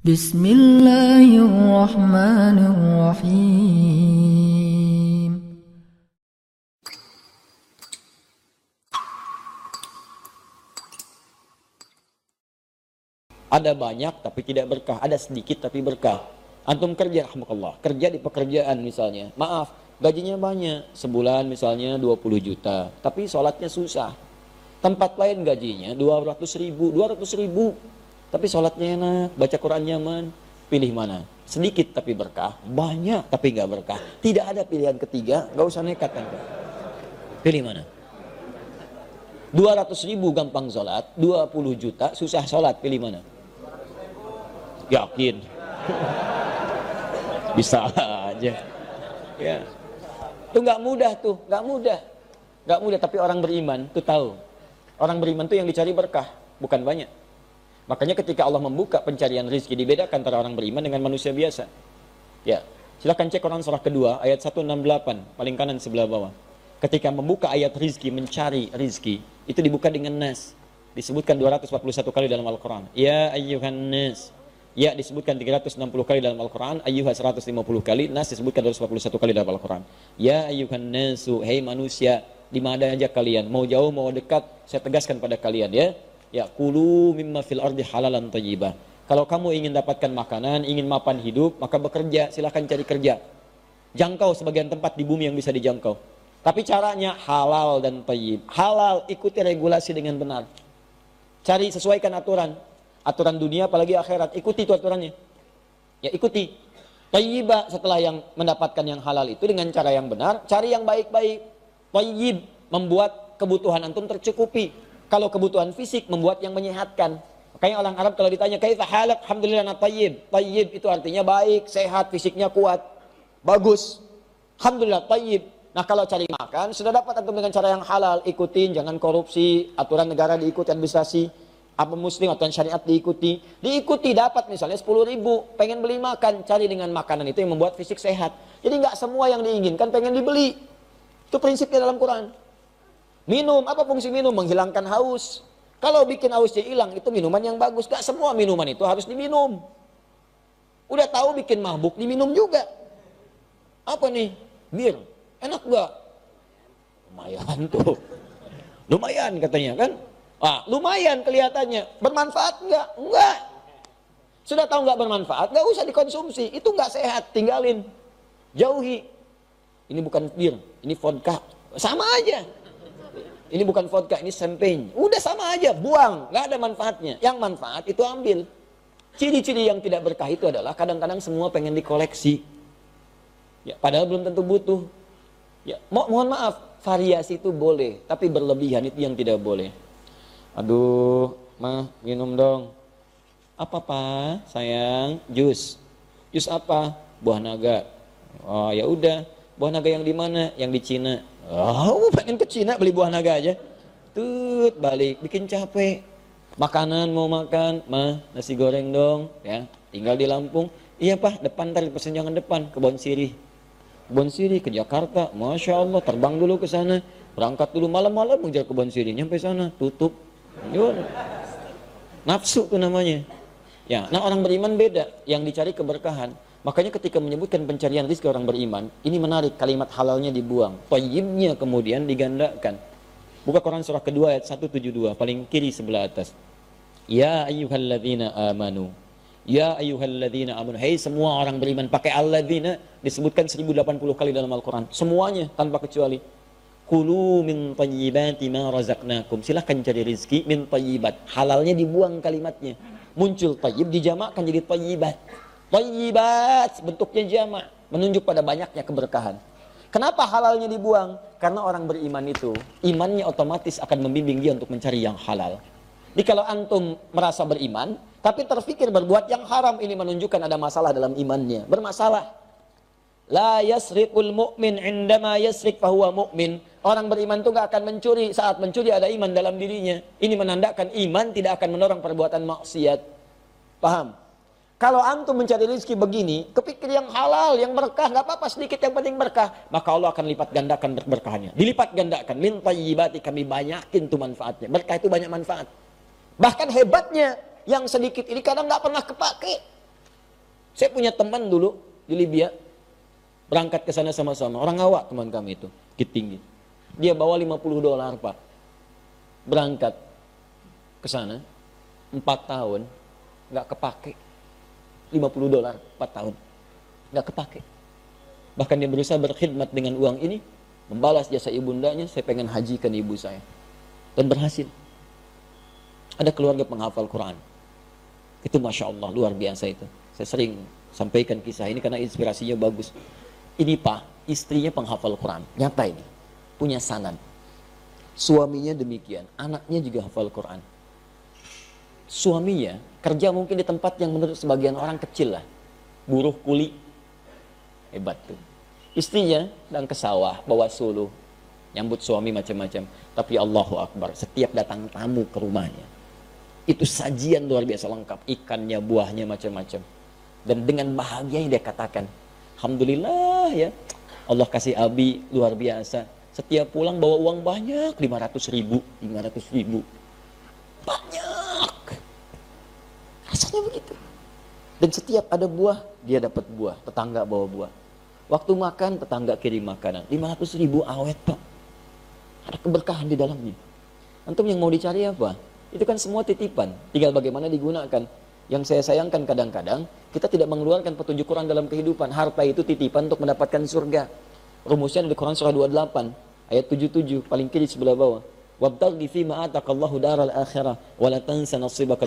Bismillahirrahmanirrahim. Ada banyak tapi tidak berkah, ada sedikit tapi berkah. Antum kerja rahmatullah, kerja di pekerjaan misalnya. Maaf, gajinya banyak, sebulan misalnya 20 juta, tapi sholatnya susah. Tempat lain gajinya 200 ribu, 200 ribu tapi sholatnya enak, baca Quran nyaman. Pilih mana? Sedikit tapi berkah, banyak tapi nggak berkah. Tidak ada pilihan ketiga, nggak usah nekat kan. Pilih mana? 200 ribu gampang sholat, 20 juta susah sholat, pilih mana? Yakin. Bisa aja. Ya. Itu nggak mudah tuh, nggak mudah. Nggak mudah, tapi orang beriman tuh tahu. Orang beriman tuh yang dicari berkah, bukan banyak. Makanya ketika Allah membuka pencarian rizki, dibedakan antara orang beriman dengan manusia biasa. Ya, silahkan cek Quran surah kedua, ayat 168, paling kanan sebelah bawah. Ketika membuka ayat rizki, mencari rizki, itu dibuka dengan nas. Disebutkan 241 kali dalam Al-Quran. Ya ayyuhan nas. Ya disebutkan 360 kali dalam Al-Quran, ayyuha 150 kali, nas disebutkan 241 kali dalam Al-Quran. Ya ayyuhan nasu, hei manusia, di mana aja kalian, mau jauh mau dekat, saya tegaskan pada kalian ya. Ya kulu mimma fil ardi halalan tayyibah. Kalau kamu ingin dapatkan makanan, ingin mapan hidup, maka bekerja, silahkan cari kerja. Jangkau sebagian tempat di bumi yang bisa dijangkau. Tapi caranya halal dan tayyib. Halal, ikuti regulasi dengan benar. Cari sesuaikan aturan aturan dunia apalagi akhirat ikuti itu aturannya ya ikuti Tayyiba setelah yang mendapatkan yang halal itu dengan cara yang benar cari yang baik-baik Tayyib membuat kebutuhan antum tercukupi kalau kebutuhan fisik membuat yang menyehatkan. Makanya orang Arab kalau ditanya kaifa halak? Alhamdulillah na tayyib. Tayyib itu artinya baik sehat fisiknya kuat. Bagus. Alhamdulillah tayyib. Nah kalau cari makan sudah dapat antum dengan cara yang halal. Ikutin jangan korupsi. Aturan negara diikuti administrasi. Apa muslim atau syariat diikuti. Diikuti dapat misalnya 10 ribu. Pengen beli makan cari dengan makanan itu yang membuat fisik sehat. Jadi nggak semua yang diinginkan pengen dibeli. Itu prinsipnya dalam Quran minum apa fungsi minum menghilangkan haus kalau bikin hausnya hilang itu minuman yang bagus nggak semua minuman itu harus diminum udah tahu bikin mabuk diminum juga apa nih bir enak gak lumayan tuh lumayan katanya kan Ah, lumayan kelihatannya. Bermanfaat enggak? Enggak. Sudah tahu enggak bermanfaat? Enggak usah dikonsumsi. Itu enggak sehat. Tinggalin. Jauhi. Ini bukan bir, ini vodka. Sama aja. Ini bukan vodka, ini champagne. Udah sama aja, buang. Enggak ada manfaatnya. Yang manfaat itu ambil. Ciri-ciri yang tidak berkah itu adalah kadang-kadang semua pengen dikoleksi. Ya, padahal belum tentu butuh. Ya, mo mohon maaf, variasi itu boleh, tapi berlebihan itu yang tidak boleh. Aduh, mah minum dong. Apa pak? Sayang, jus. Jus apa? Buah naga. Oh ya udah. Buah naga yang di mana? Yang di Cina. Oh, pengen ke Cina beli buah naga aja. Tut balik, bikin capek. Makanan mau makan, mah nasi goreng dong, ya. Tinggal di Lampung. Iya pak, depan tadi persenjangan depan, kebon sirih. Kebon sirih ke Jakarta, masya Allah, terbang dulu ke sana, berangkat dulu malam-malam mengejar kebon sirih, nyampe sana, tutup, Nafsu itu namanya. Ya, nah orang beriman beda, yang dicari keberkahan. Makanya ketika menyebutkan pencarian rezeki orang beriman, ini menarik kalimat halalnya dibuang, tayyibnya kemudian digandakan. Buka Quran surah kedua ayat 172, paling kiri sebelah atas. Ya ayyuhalladzina amanu. Ya ayyuhalladzina amanu. Hei semua orang beriman pakai alladzina disebutkan 1080 kali dalam Al-Qur'an. Semuanya tanpa kecuali. Kulu min tayyibati ma razaqnakum. Silahkan cari rizki min tayyibat. Halalnya dibuang kalimatnya. Muncul tayyib dijamakkan jadi tayyibat. Tayyibat bentuknya jamak. Menunjuk pada banyaknya keberkahan. Kenapa halalnya dibuang? Karena orang beriman itu, imannya otomatis akan membimbing dia untuk mencari yang halal. Jadi kalau antum merasa beriman, tapi terfikir berbuat yang haram, ini menunjukkan ada masalah dalam imannya. Bermasalah. La yasriqul mu'min indama yasriq fahuwa mu'min. Orang beriman itu gak akan mencuri. Saat mencuri ada iman dalam dirinya. Ini menandakan iman tidak akan mendorong perbuatan maksiat. Paham? Kalau antum mencari rezeki begini, kepikir yang halal, yang berkah, gak apa-apa sedikit yang penting berkah. Maka Allah akan lipat gandakan berkahnya. Dilipat gandakan. Min tayyibati kami banyakin tuh manfaatnya. Berkah itu banyak manfaat. Bahkan hebatnya, yang sedikit ini kadang gak pernah kepake. Saya punya teman dulu di Libya, berangkat ke sana sama-sama. Orang awak teman kami itu, Bukit Tinggi. Dia bawa 50 dolar, Pak. Berangkat ke sana, 4 tahun, nggak kepake. 50 dolar, 4 tahun. Nggak kepake. Bahkan dia berusaha berkhidmat dengan uang ini, membalas jasa ibundanya, saya pengen hajikan ibu saya. Dan berhasil. Ada keluarga penghafal Quran. Itu Masya Allah, luar biasa itu. Saya sering sampaikan kisah ini karena inspirasinya bagus. Ini Pak, istrinya penghafal Quran. Nyata ini. Punya sanad. Suaminya demikian. Anaknya juga hafal Quran. Suaminya kerja mungkin di tempat yang menurut sebagian orang kecil lah. Buruh kuli. Hebat tuh. Istrinya dan ke sawah, bawa suluh. Nyambut suami macam-macam. Tapi Allahu Akbar, setiap datang tamu ke rumahnya. Itu sajian luar biasa lengkap. Ikannya, buahnya, macam-macam. Dan dengan bahagia dia katakan, Alhamdulillah ya, Allah kasih Abi luar biasa. Setiap pulang bawa uang banyak, 500 ribu, 500 ribu. Banyak. Rasanya begitu. Dan setiap ada buah, dia dapat buah. Tetangga bawa buah. Waktu makan, tetangga kirim makanan. 500 ribu awet, Pak. Ada keberkahan di dalamnya. Antum yang mau dicari apa? Itu kan semua titipan. Tinggal bagaimana digunakan. Yang saya sayangkan kadang-kadang, kita tidak mengeluarkan petunjuk Quran dalam kehidupan. Harta itu titipan untuk mendapatkan surga. Rumusnya di Quran surah 28, ayat 77, paling kiri sebelah bawah. Wabtaghi fi ma ataqallahu daral akhirah wa la tansa nasibaka